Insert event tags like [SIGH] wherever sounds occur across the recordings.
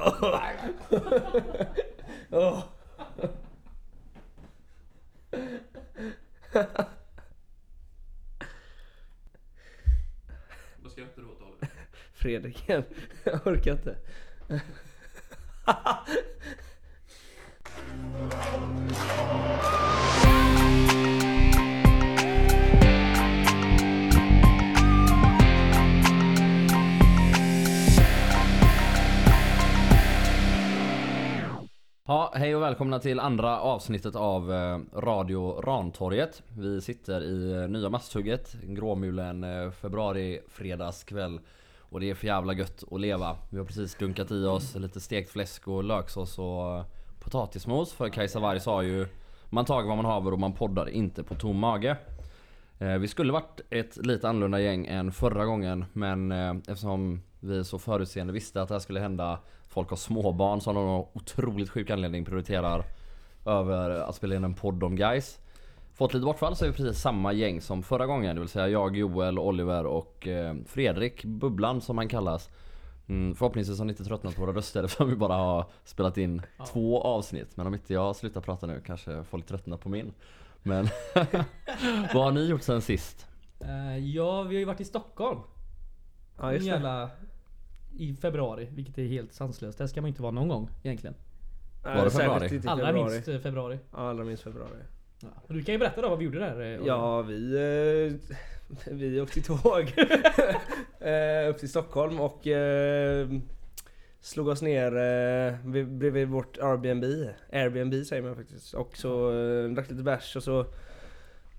Vad skrattar du åt Oliver? Fredrik igen. Jag orkar inte. Ja, hej och välkomna till andra avsnittet av eh, Radio Rantorget. Vi sitter i eh, nya Masthugget, gråmulen eh, februari fredagskväll. Och det är för jävla gött att leva. Vi har precis dunkat i oss lite stekt fläsk och löksås och potatismos. För Kajsa Warg sa ju Man tager vad man haver och man poddar inte på tom mage. Vi skulle varit ett lite annorlunda gäng än förra gången men eftersom vi så förutseende visste att det här skulle hända Folk har småbarn som av någon otroligt sjuk anledning prioriterar över att spela in en podd om guys. Fått lite bortfall så är vi precis samma gäng som förra gången. Det vill säga jag, Joel, Oliver och eh, Fredrik, Bubblan som han kallas. Mm, förhoppningsvis har ni inte tröttnat på våra röster [LAUGHS] eftersom vi bara har spelat in två avsnitt. Men om inte jag slutar prata nu kanske folk tröttnar på min. Men [LAUGHS] vad har ni gjort sen sist? Eh, ja, vi har ju varit i Stockholm. Ja just det. Jävla, I februari, vilket är helt sanslöst. Där ska man inte vara någon gång egentligen. Var det särskilt februari? inte i Allra februari. minst eh, februari. Ja, allra minst februari. Ja. Du kan ju berätta då vad vi gjorde där. eh, Ja, vi, eh, [LAUGHS] vi åkte tåg [LAUGHS] eh, upp till Stockholm och eh, slog oss ner eh, vid- bredvid vårt Airbnb. Airbnb säger man faktiskt. Och så eh, drack lite bärs och så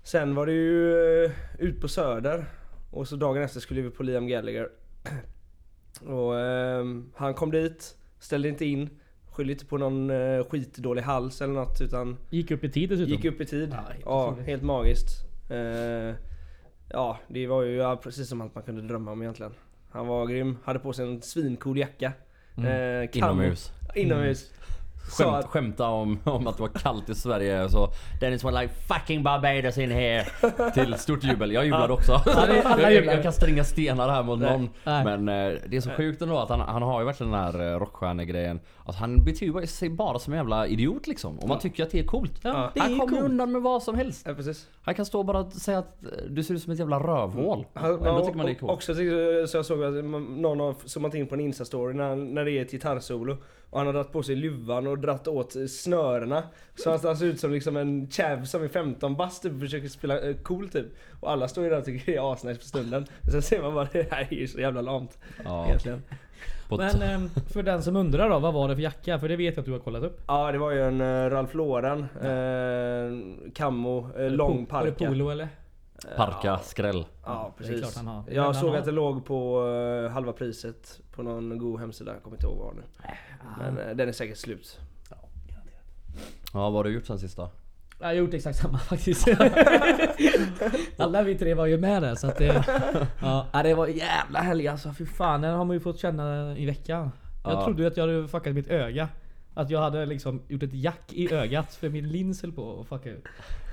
Sen var det ju eh, ut på Söder och så dagen efter skulle vi på Liam Gallagher. [CLEARS THROAT] Och eh, han kom dit, ställde inte in, skyllde inte på någon eh, skitdålig hals eller något utan Gick upp i tid dessutom. Gick upp i tid. Ja, helt Ja, helt magiskt. Eh, ja, det var ju ja, precis som allt man kunde drömma om egentligen. Han var grym, hade på sig en svincool jacka. Eh, camo- Inomhus. Inomhus. Sa Skämt, att, skämta om, om att det var kallt i Sverige så Dennis was like fucking Barbados in here. Till stort jubel, jag jublade också. Jag, jag kastar inga stenar här mot Nej. någon. Nej. Men eh, det är så sjukt ändå att han, han har ju verkligen den här eh, rockstjärnegrejen. Att han beter sig bara som en jävla idiot liksom. Och man tycker att det är coolt. Ja, det är Han kommer coolt. undan med vad som helst. Ja. Han kan stå och bara säga att eh, du ser ut som ett jävla rövhål. Han, Och ändå tycker man det är och- coolt. Också så jag såg att man- någon har zoomat in på en instastory när, när det är ett gitarrsolo. Och han har dragit på sig luvan och dratt åt snörena. Så han, han ser ut som liksom en chav som är 15 bast typ och försöker spela eh, cool typ. Och alla står ju där och tycker det är asnice för stunden. Sen ser man bara [LAUGHS] det här är ju så jävla lamt. ja, Egentligen. Men ehm, för den som undrar då, vad var det för jacka? För det vet jag att du har kollat upp. Ja det var ju en uh, Ralph Lauren, uh, camo, uh, lång Var det parka. polo eller? Parka, skräll Ja Det är precis. klart han har. Men Jag såg att det låg på eh, halva priset på någon god hemsida, jag kommer inte ihåg vad nu. Men eh, den är säkert slut. Ja vad har du gjort sen sist då? Jag har gjort exakt samma [LAUGHS] faktiskt. [LAUGHS] Alla vi tre var ju med där så att det... [LAUGHS] Ja, ja, det var jävla helg alltså. Fy fan, den har man ju fått känna i veckan. Jag Ja. trodde ju att jag hade fuckat mitt öga. Att jag hade liksom gjort ett jack i ögat för min lins höll på att fucka ut.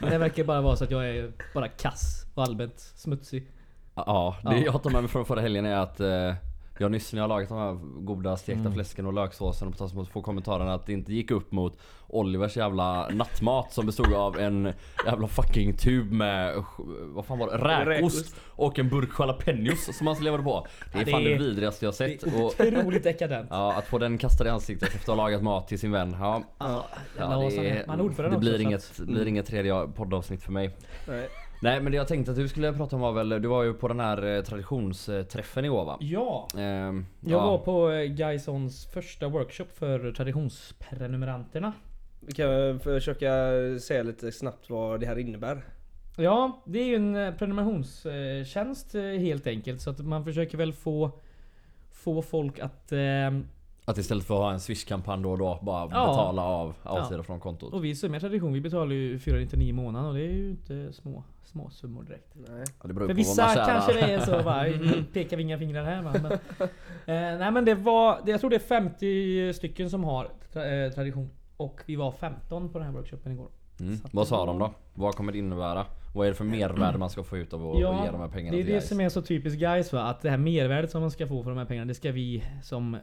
Men det verkar bara vara så att jag är bara kass och allmänt smutsig. Ja, det Ja. jag tar med mig från förra helgen är att eh, jag nyss när jag lagat de här goda stekta Mm. fläsken och löksåsen och potatis mot få kommentarerna att det inte gick upp mot Olivers jävla nattmat som bestod av en jävla fucking tub med, vad fan var det? Räkost och en burk jalapenos som han levade på. Det är det fan det är- vidrigaste jag sett. Och, Otroligt dekadent. ja, att få den kastad i ansiktet efter att ha lagat mat till sin vän. Ja, Ja, det, är, är det blir, inget, blir inget tredje poddavsnitt för mig. Nej. Men det jag tänkte att du skulle prata om var väl, du var ju på den här eh, traditionsträffen igår va? Ja, Ehm, jag ja. var på eh, Gaisons första workshop för traditionsprenumeranterna. Vi kan försöka säga lite snabbt vad det här innebär. Ja, det är ju en eh, prenumerationstjänst helt enkelt. Så att man försöker väl få Få folk att... Att istället för att ha en swish-kampanj då och då bara Ja. betala av avsidor Ja. från kontot. och vi som är tradition, vi betalar ju 499 i månaden och det är ju inte små, små summor direkt. Nej. Ja, det beror För på vissa vad man kanske det är så va, [LAUGHS] mm, pekar vi inga fingrar här va. Men, eh, nej men det var, det, jag tror det är 50 stycken som har tra, eh, tradition. Och vi var 15 på den här workshopen igår. Mm. Vad sa de då? Vad kommer det innebära? Vad är det för mervärde man ska få ut av att att ge de här pengarna det är till det guys? som är så typiskt guys va. Att det här mervärdet som man ska få för de här pengarna, det ska vi som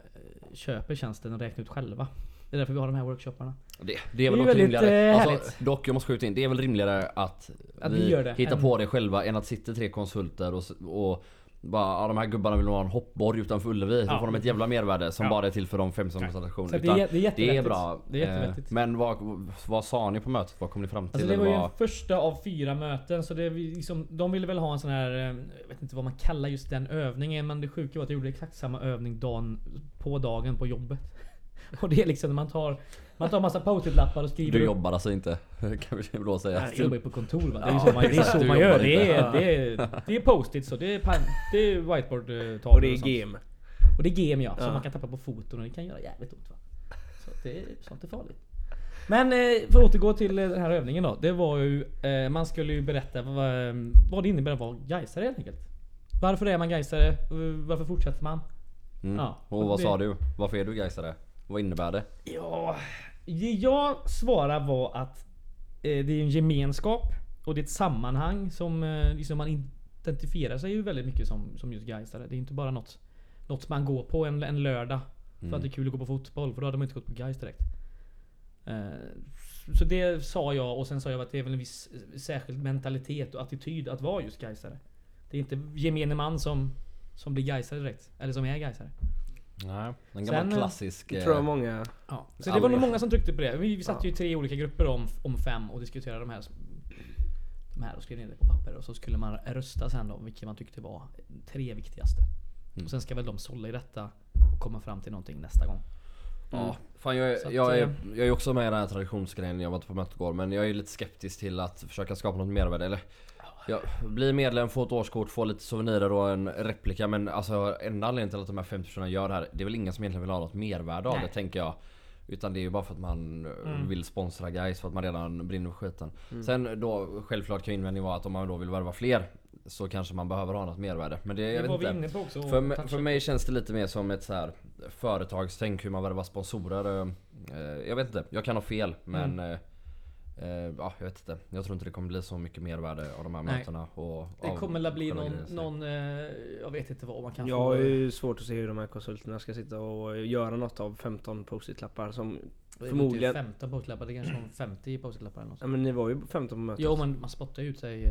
köper tjänsten och räknar ut själva. Det är därför vi har de här workshopparna. Det, det är väl Det är väldigt, rimligare. eh, Alltså, dock, jag måste skjuta in. Det är väl rimligare att Att vi vi hittar på det själva än att sitta tre konsulter och, och bara ja, de här gubbarna vill ha en hoppborg utanför Ullevi. Så Ja. får de ett jävla mervärde som Ja. bara är till för de fem som attraktion. att det, är, det är det är bra. Det är Eh. Men vad, vad sa ni på mötet? Vad kom ni fram till? Alltså det var ju en första av fyra möten så det liksom, de ville väl ha en sån här, eh, jag vet inte vad man kallar just den övningen men det sjuka var att jag gjorde exakt samma övning dagen på dagen på jobbet. [LAUGHS] Och det är liksom när man tar, man tar massa post-it-lappar och skriver Du jobbar alltså inte? [LAUGHS] kan vi då säga. Jag jobbar ju på kontor va? Det är ju Ja, så man, det är så man gör. Det är, det är, det är post-its och det är, pan, det är whiteboard-tavlor Och det är game. Och det är game ja, Ja. som man kan tappa på foton och det kan göra jävligt ont va. Så det, sånt är farligt. Men eh, för att återgå till eh, den här övningen då. Det var ju, eh, man skulle ju berätta vad, vad det innebär att vara gaisare helt enkelt. Varför är man gaisare? Varför fortsätter man? Mm. Ja, och vad det- sa du? Varför är du gaisare? Vad innebär det? Ja, det jag svarade var att eh, det är en gemenskap och det är ett sammanhang som eh, liksom man identifierar sig ju väldigt mycket som, som just Gaisare. Det är inte bara något, något man går på en, en lördag för att det är kul att gå på fotboll. För då hade man inte gått på Gais direkt. Eh, så det sa jag och sen sa jag att det är väl en viss särskild mentalitet och attityd att vara just Gaisare. Det är inte gemene man som, som blir Gaisare direkt. Eller som är Gaisare. Nej, en Sen, gammal eh, klassisk... Det tror jag eh, många... Ja, så det var nog många som tryckte på det. Vi, vi satt ju i tre olika grupper om, om fem och diskuterade de här, de här och skrev ner det på papper. Och så skulle man rösta sen då vilka man tyckte var tre viktigaste. Mm. Och sen ska väl de sålla i detta och komma fram till någonting nästa gång. Ja, fan jag, är, att, jag, är, eh, jag är också med i den här traditionsgrejen, jag var inte på mötet igår men jag är lite skeptisk till att försöka skapa något mervärde eller jag blir medlem, får ett årskort, får lite souvenirer och en replika men alltså enda anledningen till att de här 50 personerna gör det här Det är väl ingen som egentligen vill ha något mervärde av det tänker jag Utan det är ju bara för att man eh, Mm. vill sponsra guys för att man redan brinner för skiten Sen då självklart kan invändningen vara att om man då vill värva fler Så kanske man behöver ha något mervärde Men det, jag det vet var inte inne på också. för, för mig känns det lite mer som ett så här företagstänk hur man värvar sponsorer. eh, eh, Jag vet inte, jag kan ha fel men Mm. Eh, ja, jag vet inte. Jag tror inte det kommer bli så mycket mervärde av de här Nej. mötena. Och Det kommer väl bli någon, någon eh, jag vet inte vad man kan Jag få. har ju svårt att se hur de här konsulterna ska sitta och göra något av 15 post-it-lappar som... Det är förmodligen- Inte 15 postlappar, det kanske var 50 postlappar eller något. Ja men ni var ju 15 på mötet. Jo men man spottar ut sig. eh,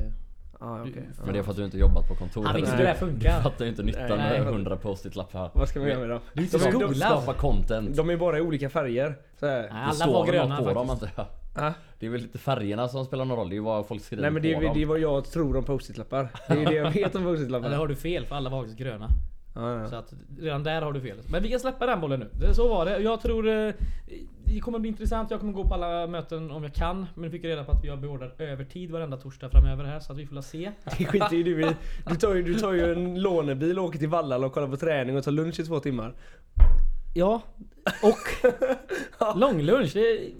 Ah, okej. Men Men det är för att du inte jobbat på kontor. Han inte hur det här Du funkar. fattar ju inte nyttan med jag 100 post-it-lappar. Vad ska man göra med dem? Du är inte De skolad. Skapa content. De är bara i olika färger. Så här. Nej, Det alla står var gröna på dem faktiskt. jag. Ah? Det är väl lite färgerna som spelar någon roll. Det är ju vad folk skriver Nej men det på är, dem. det är vad jag tror om post-it-lappar. Det är det jag vet om Eller post-it-lappar. har du fel för alla var faktiskt gröna. Ja, Så ja. att redan där har du fel. Men vi kan släppa den bollen nu. Det- Så var det. Jag tror eh, det kommer bli intressant. Jag kommer gå på alla möten om jag kan. Men vi fick reda på att vi har beordrat övertid varenda torsdag framöver här. Så att vi får la se. [LAUGHS] Det skiter ju du i. Du tar ju, du tar ju en lånebil och åker till Vallala och kollar på träning och tar lunch i två timmar. Ja, och [LAUGHS] långlunch. Det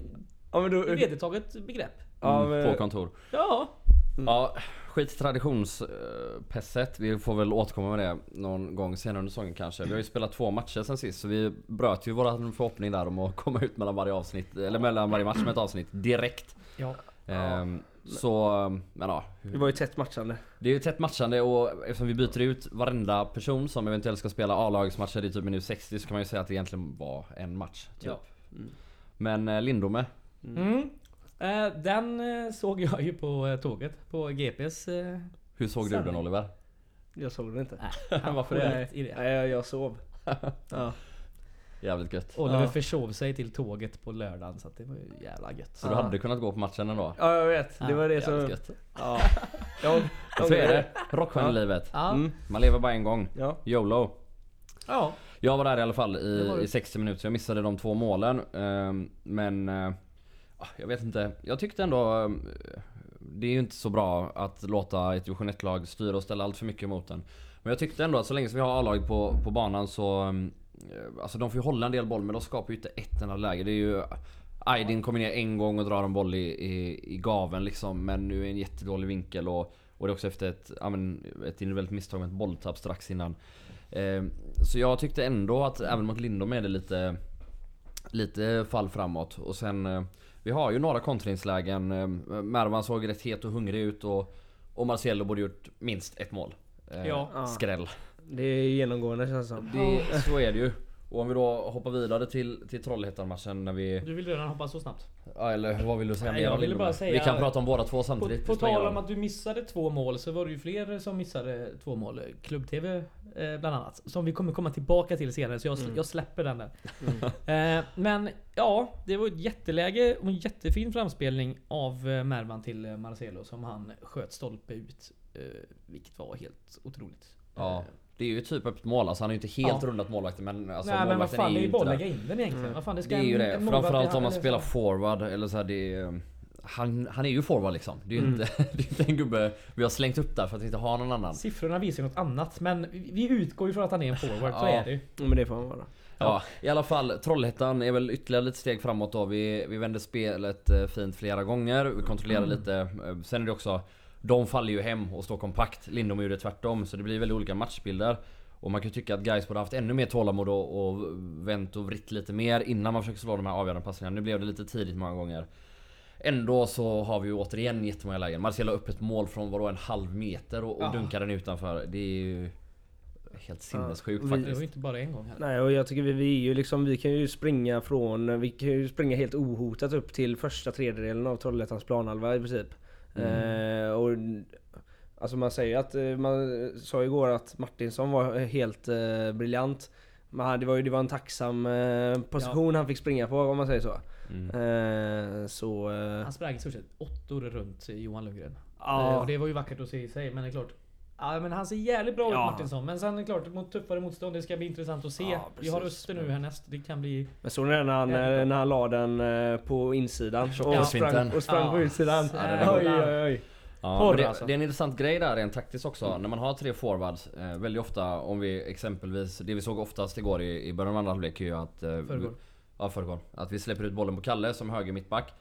Ja men då... ett vedertaget begrepp. Ja, Mm, men, På kontor. Ja. Ja, skit traditionspesset. Vi får väl återkomma med det någon gång senare under säsongen kanske. Vi har ju spelat två matcher sen sist så vi bröt ju våran förhoppning där om att komma ut mellan varje avsnitt, eller mellan varje match med ett avsnitt direkt. Ja. Ehm, så, men ja. det var ju tätt matchande. Det är ju tätt matchande och eftersom vi byter ut varenda person som eventuellt ska spela A-lagsmatcher i typ minut 60 så kan man ju säga att det egentligen var en match. Typ. Ja. Men eh, Lindome, Mm. Eh, den eh, såg jag ju på eh, tåget. På GPs... Eh, hur såg du Sanning. den Oliver? Jag såg det inte. [LAUGHS] han Varför får det? rätt i det. Nej jag, jag sov. Ja. Jävligt gött. Oliver Ja. försov sig till tåget på lördagen så att det var ju jävla gött. Så du Ja. hade kunnat gå på matchen ändå? ja jag vet. Det var det som... Jävligt gött. Ja. [LAUGHS] Ja. Så är det. Rockstjärnelivet. Ja. Mm. Man lever bara en gång. Ja. YOLO. ja. Jag var där i alla fall Det var i, du. i 60 minuter så jag missade de två målen. Ehm, Men eh, Ah, jag vet inte. Jag tyckte ändå eh, det är ju inte så bra att låta ett division 1-lag styra och ställa allt för mycket mot en. Men jag tyckte ändå att så länge som vi har A-laget på, på banan så... Eh, alltså de får ju hålla en del boll men de skapar ju inte ett enda läge. Det är ju... Aydin kommer ner en gång och drar en boll i, i, i gaven liksom men nu är en jättedålig vinkel och, och det är också efter ett, ja, men, ett individuellt misstag med ett bolltapp strax innan. Eh, så jag tyckte ändå att även mot Lindom är det lite Lite fall framåt och sen eh, vi har ju några kontringslägen eh, Mervan såg rätt het och hungrig ut och Och Marcelo borde gjort minst ett mål eh, Ja. Ja. Skräll Det är genomgående känns det som. det, Så är det ju Och om vi då hoppar vidare till, till Trollhättan-matchen när vi... Du vill redan hoppa så snabbt? Ja, eller vad vill du säga Nej, mer jag ville bara säga- Vi kan prata om båda två På, samtidigt. på ingen tal om att du missade två mål så var det ju fler som missade två mål. Klubb-TV eh, bland annat. Som vi kommer komma tillbaka till senare så jag, Mm. jag släpper den där. [LAUGHS] Eh, men ja, det var ett jätteläge och en jättefin framspelning av eh, Mervan till eh, Marcelo som han sköt stolpe ut. Eh, vilket var helt otroligt. Ja. Det är ju typ öppet mål, alltså han är ju inte helt Ja. rundat målvakten men alltså Nej men vad fan, det är ju bara inte att där. lägga in den egentligen. Mm. Vad fan, det, ska Det är ju en- det. Framförallt om man eller spelar så. forward eller så här, det är, han, han är ju forward liksom. Det är ju Mm. inte, [LAUGHS] det är inte en gubbe vi har slängt upp där för att vi inte har någon annan. Siffrorna visar något annat men vi utgår ju från att han är en forward, så Ja. är det ju. Ja, men det får han vara. Ja, i alla fall Trollhättan är väl ytterligare lite steg framåt då. Vi, vi vände spelet eh, fint flera gånger. Vi kontrollerade Mm. lite. Eh, Sen är det också De faller ju hem och står kompakt. Lindom gjorde tvärtom. Så det blir väldigt olika matchbilder. Och man kan tycka att guys borde haft ännu mer tålamod och, och vänt och vritt lite mer innan man försöker slå de här avgörande passningarna. Nu blev det lite tidigt många gånger. Ändå så har vi ju återigen jättemånga lägen. Marcelo upp ett mål från vadå en halv meter och, och Ja. dunkar den utanför. Det är ju helt sinnessjukt vi- Det faktiskt. var ju inte bara en gång heller. Nej och jag tycker vi, vi är ju liksom, vi kan ju springa från, vi kan ju springa helt ohotat upp till första tredjedelen av Trollhättans planhalva i princip. Eh, och Alltså man säger att, eh, man sa igår att Martinsson var helt eh, briljant. Men det var ju det var en tacksam eh, position han fick springa på om man säger så. Mm. Eh, så... Eh, Han sprang i stort sett åttor runt Johan Lundgren. Eh, ja. Och det var ju vackert att se i sig, men det är klart. Ja men han ser jävligt bra ut Ja. Martinsson. Men sen är det klart, mot tuffare motstånd, det ska bli intressant att se. Ja, Vi har. Öster nu härnäst. Det kan bli... Men såg ni det när han, när han la den eh, på insidan? Ja. Och sprang, och sprang på Ja. utsidan. Ja, det oj, oj, oj. Ja, det, alltså. det är en intressant grej där rent taktiskt också. När man har tre forwards, eh, väldigt ofta om vi exempelvis, det vi såg oftast igår i, i början av andra halvlek är ju att... Eh, Förrgår. Ja, förrgår. Att vi släpper ut bollen på Kalle som höger mittback.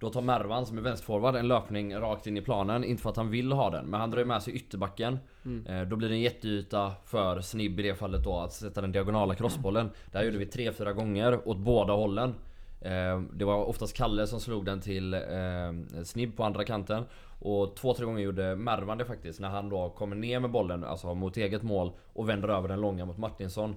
Då tar Mervan som är vänsterforward en löpning rakt in i planen. Inte för att han vill ha den, men han drar med sig ytterbacken. Mm. Eh, då blir det en jätteyta för Snibb i det fallet då att sätta den diagonala crossbollen. Det här gjorde vi tre, fyra gånger åt båda hållen. Eh, det var oftast Kalle som slog den till eh, Snibb på andra kanten. Och två, tre gånger gjorde Mervan det faktiskt när han då kommer ner med bollen, alltså mot eget mål och vänder över den långa mot Martinsson.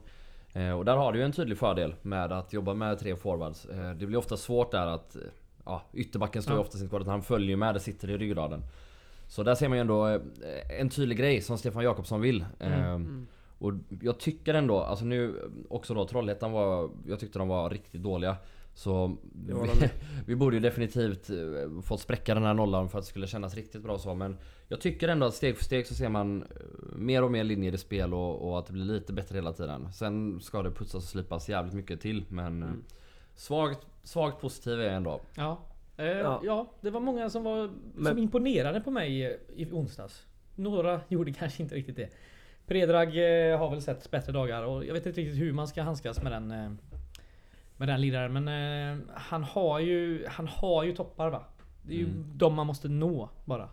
Och där har du ju en tydlig fördel med att jobba med tre forwards. Det blir ofta svårt där att... Ja, ytterbacken står ju Ja. oftast inte kvar utan han följer ju med, det sitter i ryggraden. Så där ser man ju ändå eh, en tydlig grej som Stefan Jakobsson vill. Mm. Eh, Och jag tycker ändå, alltså nu också då Trollhättan var... Jag tyckte de var riktigt dåliga. Så vi, [LAUGHS] vi borde ju definitivt eh, fått spräcka den här nollan för att det skulle kännas riktigt bra så men Jag tycker ändå att steg för steg så ser man eh, mer och mer linjer i spel och, och att det blir lite bättre hela tiden. Sen ska det putsas och slipas jävligt mycket till men Mm. Svagt, svagt positiv är jag ändå. Ja. Eh, ja. Ja. det var många som var Men- som imponerade på mig eh, i onsdags. Några [LAUGHS] gjorde kanske inte riktigt det. Predrag eh, har väl sett bättre dagar och jag vet inte riktigt hur man ska handskas med den eh, med den liraren men eh, han har ju han har ju toppar va. Det är ju Mm. de man måste nå bara.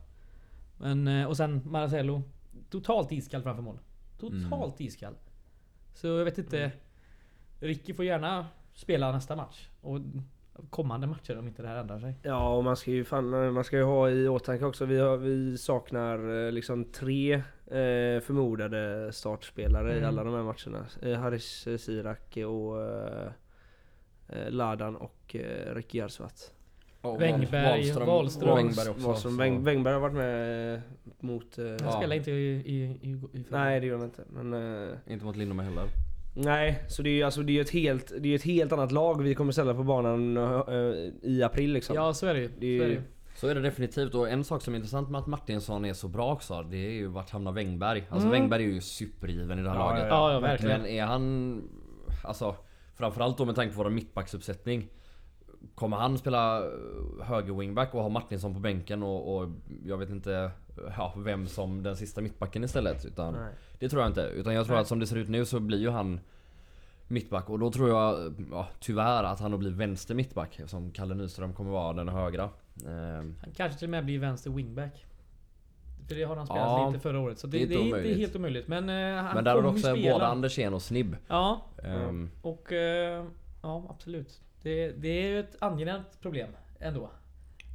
Men, och sen Marcelo totalt iskall framför mål. Totalt iskall. Så jag vet inte. Ricky får gärna spela nästa match och kommande matcher om inte det här ändrar sig. Ja och man ska ju fan, man ska ju ha i åtanke också, vi, har, vi saknar eh, liksom tre eh, förmodade startspelare i Mm. alla de här matcherna. Eh, Haris eh, Sirak och eh, eh, Ladan och eh, Ricky Jarsvat. Och Wängberg, Wahlström. Wängberg har varit med mot... Han Ja. spelar inte i, i, i, i Nej det gör han inte. Men, Inte mot Lindome heller. Nej, så det är ju alltså, det är ett, helt, det är ett helt annat lag vi kommer ställa på banan eh, i april liksom. Ja så är det. Det är Så är det. Så är det definitivt och en sak som är intressant med att Martinsson är så bra också Det är ju vart hamnar Wängberg? Alltså Mm. Wängberg är ju supergiven i det här Ja, laget Ja, ja verkligen. Men är han... Alltså Framförallt då med tanke på vår mittbacksuppsättning Kommer han spela eh, höger wingback och ha Martinsson på bänken och, och jag vet inte ja, vem som den sista mittbacken istället utan Nej. Det tror jag inte. Utan jag tror Nej. att som det ser ut nu så blir ju han mittback och då tror jag ja, tyvärr att han då blir vänster mittback eftersom Kalle Nyström kommer vara den högra. Ehm, Han kanske till och med blir vänster wingback. För det har han spelat Ja, lite förra året. Så det, det är det, inte är, det är helt omöjligt. Men eh, han Men där har du också spela. både Andersén och Snibb. Ja, Ehm, och... Eh, ja, absolut. Det, det är ju ett angenämt problem ändå.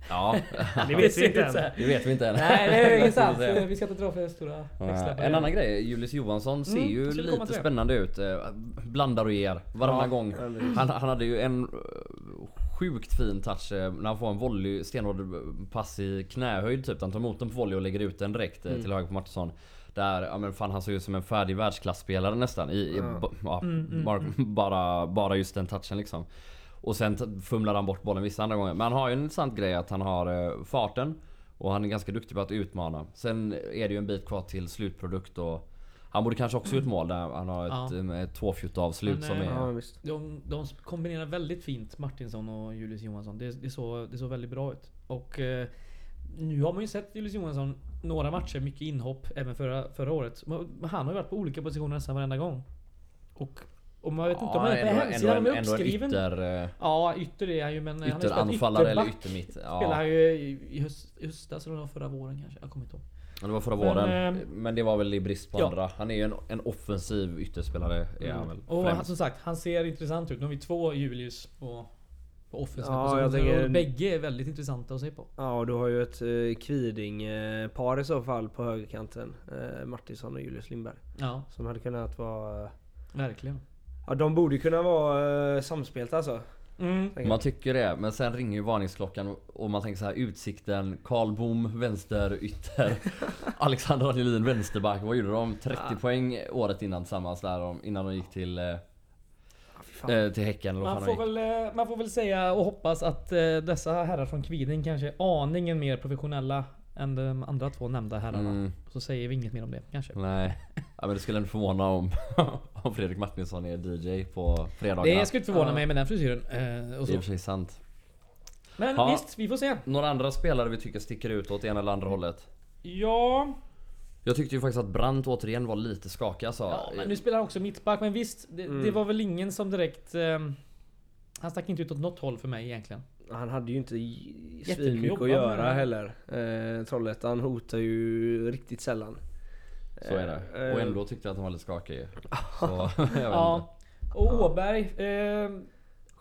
Ja, [LAUGHS] Det vet vi inte än. det vet vi inte än. Nej det är [LAUGHS] sant. Det är- Vi ska inte dra för stora växlar En annan grej, Julius Johansson ser Mm, ju lite spännande ut. Eh, Blandar och ger varannan Ja, gång. Han, han hade ju en eh, sjukt fin touch eh, när han får en volley, stenhård pass i knähöjd typ. Han tar emot den på volley och lägger ut den direkt Mm. till höger på Martinsson. Där, ja men fan han såg ut som en färdig världsklasspelare nästan. I, i, ja, Mm, mm, bara, bara, bara just den touchen liksom. Och sen fumlar han bort bollen vissa andra gånger. Men han har ju en intressant grej att han har eh, farten. Och han är ganska duktig på att utmana. Sen är det ju en bit kvar till slutprodukt och han borde kanske också ut mål där han har ett, Ja. ja. ett tvåfjutt avslut Men, som eh, är... Ja, visst. De, de kombinerar väldigt fint Martinsson och Julius Johansson. Det, det, såg, det såg väldigt bra ut. Och eh, nu har man ju sett Julius Johansson några matcher, mycket inhopp även förra, förra året. Han har ju varit på olika positioner nästan varenda gång. Och, och man vet inte om han är på ändå, hemsidan, ändå, en- är uppskriven. ytter, eh, Ja, ytter är han ju men han spelat ytteranfallare eller yttermitt. Spelade Ja, han ju i, höst, höstas eller förra våren kanske. Jag kommer inte ihåg. det var förra Men, våren. eh, Men det var väl i brist på ja. andra. Han är ju en, en offensiv ytterspelare är han väl. Och han, som sagt, han ser intressant ut. Nu har vi två Julius på, på offensiva Ja, jag positioner. tänker- Och bägge är väldigt intressanta att se på. Ja, och du har ju ett eh, Kviding-par i så fall på högerkanten. Eh, Martinsson och Julius Lindberg. Ja, Som hade kunnat vara... eh, verkligen. Ja, de borde kunna vara eh, samspelta alltså. Mm. Man tycker det, men sen ringer ju varningsklockan och man tänker så här Utsikten, Karl Bom, vänster ytter [LAUGHS] Alexander Angelin, vänsterback. Vad gjorde de? 30 Ja. poäng året innan tillsammans där innan de gick till, eh, eh, till Häcken eller vad Man fan får, väl, eh, man får väl säga och hoppas att eh, dessa herrar från Kviding kanske är aningen mer professionella än de andra två nämnda herrarna. Mm, Så säger vi inget mer om det kanske. nej. [LAUGHS] Ja, men det skulle ändå förvåna om, [LAUGHS] om Fredrik Martinsson är DJ på fredagarna. Det skulle inte förvåna mig med den frisyren. Eh, och Det är i så. och för sig sant. Men Ja. visst, vi får se. Några andra spelare vi tycker sticker ut åt ena eller andra hållet? Ja, Jag tyckte ju faktiskt att Brandt återigen var lite skakig alltså. ja men nu spelar han också mittback. Men visst, det, Mm. det var väl ingen som direkt... Eh, han stack inte ut åt något håll för mig egentligen. Han hade ju inte svinmycket att göra heller. Eh, Trollhättan hotar ju riktigt sällan. Så är det. Eh, Och ändå tyckte jag att han var lite skakig. [LAUGHS] Så, [LAUGHS] jag vet inte. Ja. Och Åberg. Eh,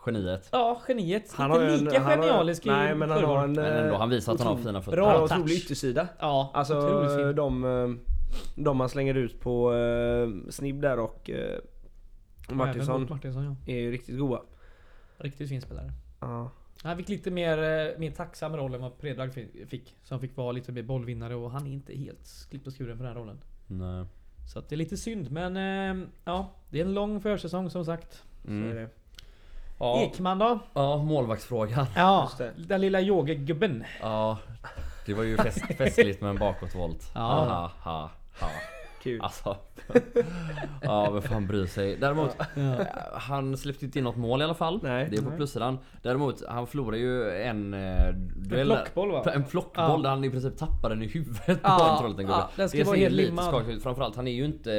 Geniet. ja, geniet. Han inte har ju en- lika han har- genialisk i Nej men han har en... Men ändå, eh, han visar att han har fina fötter. bra Han har touch. otrolig yttersida. Ja, Alltså de, eh, de man slänger ut på eh, Snibb där och eh, Även Martinsson Martinsson ja. är ju riktigt goda. Riktigt fin spelare. Ja. Han fick lite mer, eh, mer tacksam roll än vad Predrag fi- fick. Som fick vara lite mer bollvinnare och han är inte helt klippt och skuren för den här rollen. Nej. Så att det är lite synd men eh, ja, det är en lång försäsong som sagt. Så är Mm. det. Ja, Ekman då? ja, målvaktsfrågan. Ja, Just det. den lilla yogagubben. Ja, det var ju fest, festligt med en bakåtvolt. Ja. Ha, ha, ha. Kul. Alltså. Ja, vem fan bryr sig? Däremot, Ja. han släppte inte in något mål i alla fall. Nej. Det är på Nej. plussidan. Däremot, han förlorade ju en eh, där- plockboll, va? En plockboll Ja. där han i princip tappade den i huvudet Ja, på en Trollhättan-gubbe. ja, den ska Det vara helt lite limmad. skakigt ut. Framförallt, han är ju inte...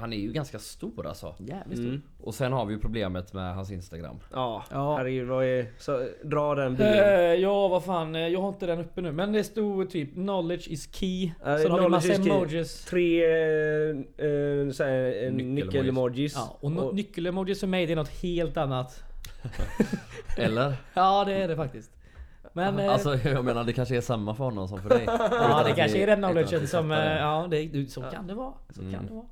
Han är ju ganska stor alltså. Jävligt Mm. Och sen har vi ju problemet med hans Instagram. Ja, Ja. herregud vad är... Så, dra den bilen. Eh, ja vad fan, eh, jag har inte den uppe nu. Men det stod typ 'Knowledge is key' Sen har vi massa emojis. Tre eh, eh, så här, eh, Nyckel-emojis. Ja, och, och nyckel-emojis för mig det är något helt annat. [LAUGHS] Eller? Ja det är det faktiskt. Men... eh, Alltså jag menar det kanske är samma för honom som för dig. [LAUGHS] ja det kanske är den knowledgen som... eh. Ja det, så kan det vara. Så Mm. kan det vara.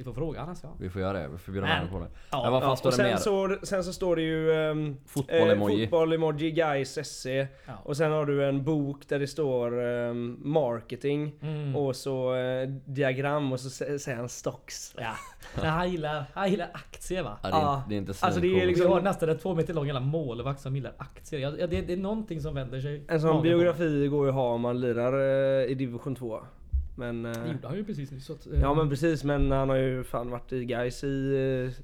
Vi får fråga annars ja. Vi får göra det, vi får bjuda namn på det. Ja, Men vad fan Ja, står det sen mer? så, sen så står det ju um, Fotboll-emoji. fotboll-emoji, guys, SC. Ja. Och sen har du en bok där det står ehm, marketing. Mm. Och så eh, diagram och så sä- säger han stocks. Ja. Han, gillar, han gillar aktier va? Ja, det, är, Ja. det är inte Alltså, det är liksom- Vi har nästan en två meter lång jävla målvakt som gillar aktier. Ja, det, det är någonting som vänder sig. En sån biografi går ju att ha om man lirar eh, i division 2. Men... eh, Det gjorde han ju precis nyss. så att, eh, ja men precis men han har ju fan varit i guys i eh,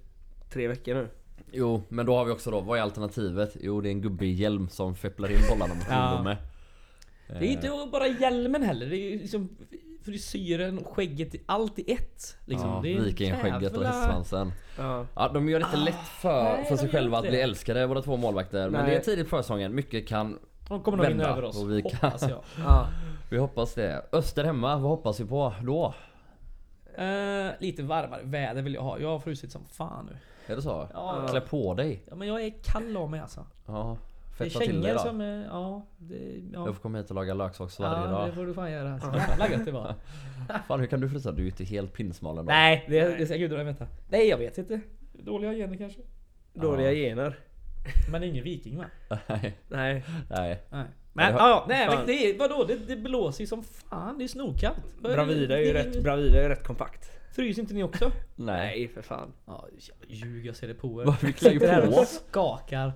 tre veckor nu. Jo, men då har vi också då, vad är alternativet? Jo, det är en gubbe i hjälm som fepplar in bollarna mot Ja. Det är inte bara hjälmen heller. Det är liksom frisyren, skägget, allt i ett. Liksom. ja, det är Vikingaskägget och hästsvansen. Ja. Ja, de gör det inte lätt för, nej, för sig själva att bli älskade, våra två målvakter. Men Nej. det är tidigt på säsongen, mycket kan... De kommer nog vinna vända över oss. och vi kan- Hoppas jag. ja. Vi hoppas det. Öster hemma, vad hoppas vi på då? Eh, lite varmare väder vill jag ha. Jag har frusit som fan nu. Är det så? Ja, Klä på dig. ja men jag är kall av mig alltså. Ja. Det är Fetta till dig då. som är, ja, det, ja. Jag får komma hit och laga löksås varje ja, dag. det får du fan göra. [LAUGHS] Så jävla gött det var. [LAUGHS] Fan hur kan du frysa? Du är ju inte helt pinsmal ändå. Nej, det, det ska gudarna veta. Nej, jag vet inte. Dåliga gener kanske. Dåliga Ja. gener. Men ingen viking va? [LAUGHS] Nej. Nej. Nej. Nej. Men Ja, nej, fan. men det är, vadå? Det, det blåser ju som fan. Det är det- Bravida är ju det- rätt, Bravida är rätt kompakt. Fryser inte ni också? [LAUGHS] Nej. för fan. Ja, ljug. Jag ser det på er. Vad vi på. och skakar.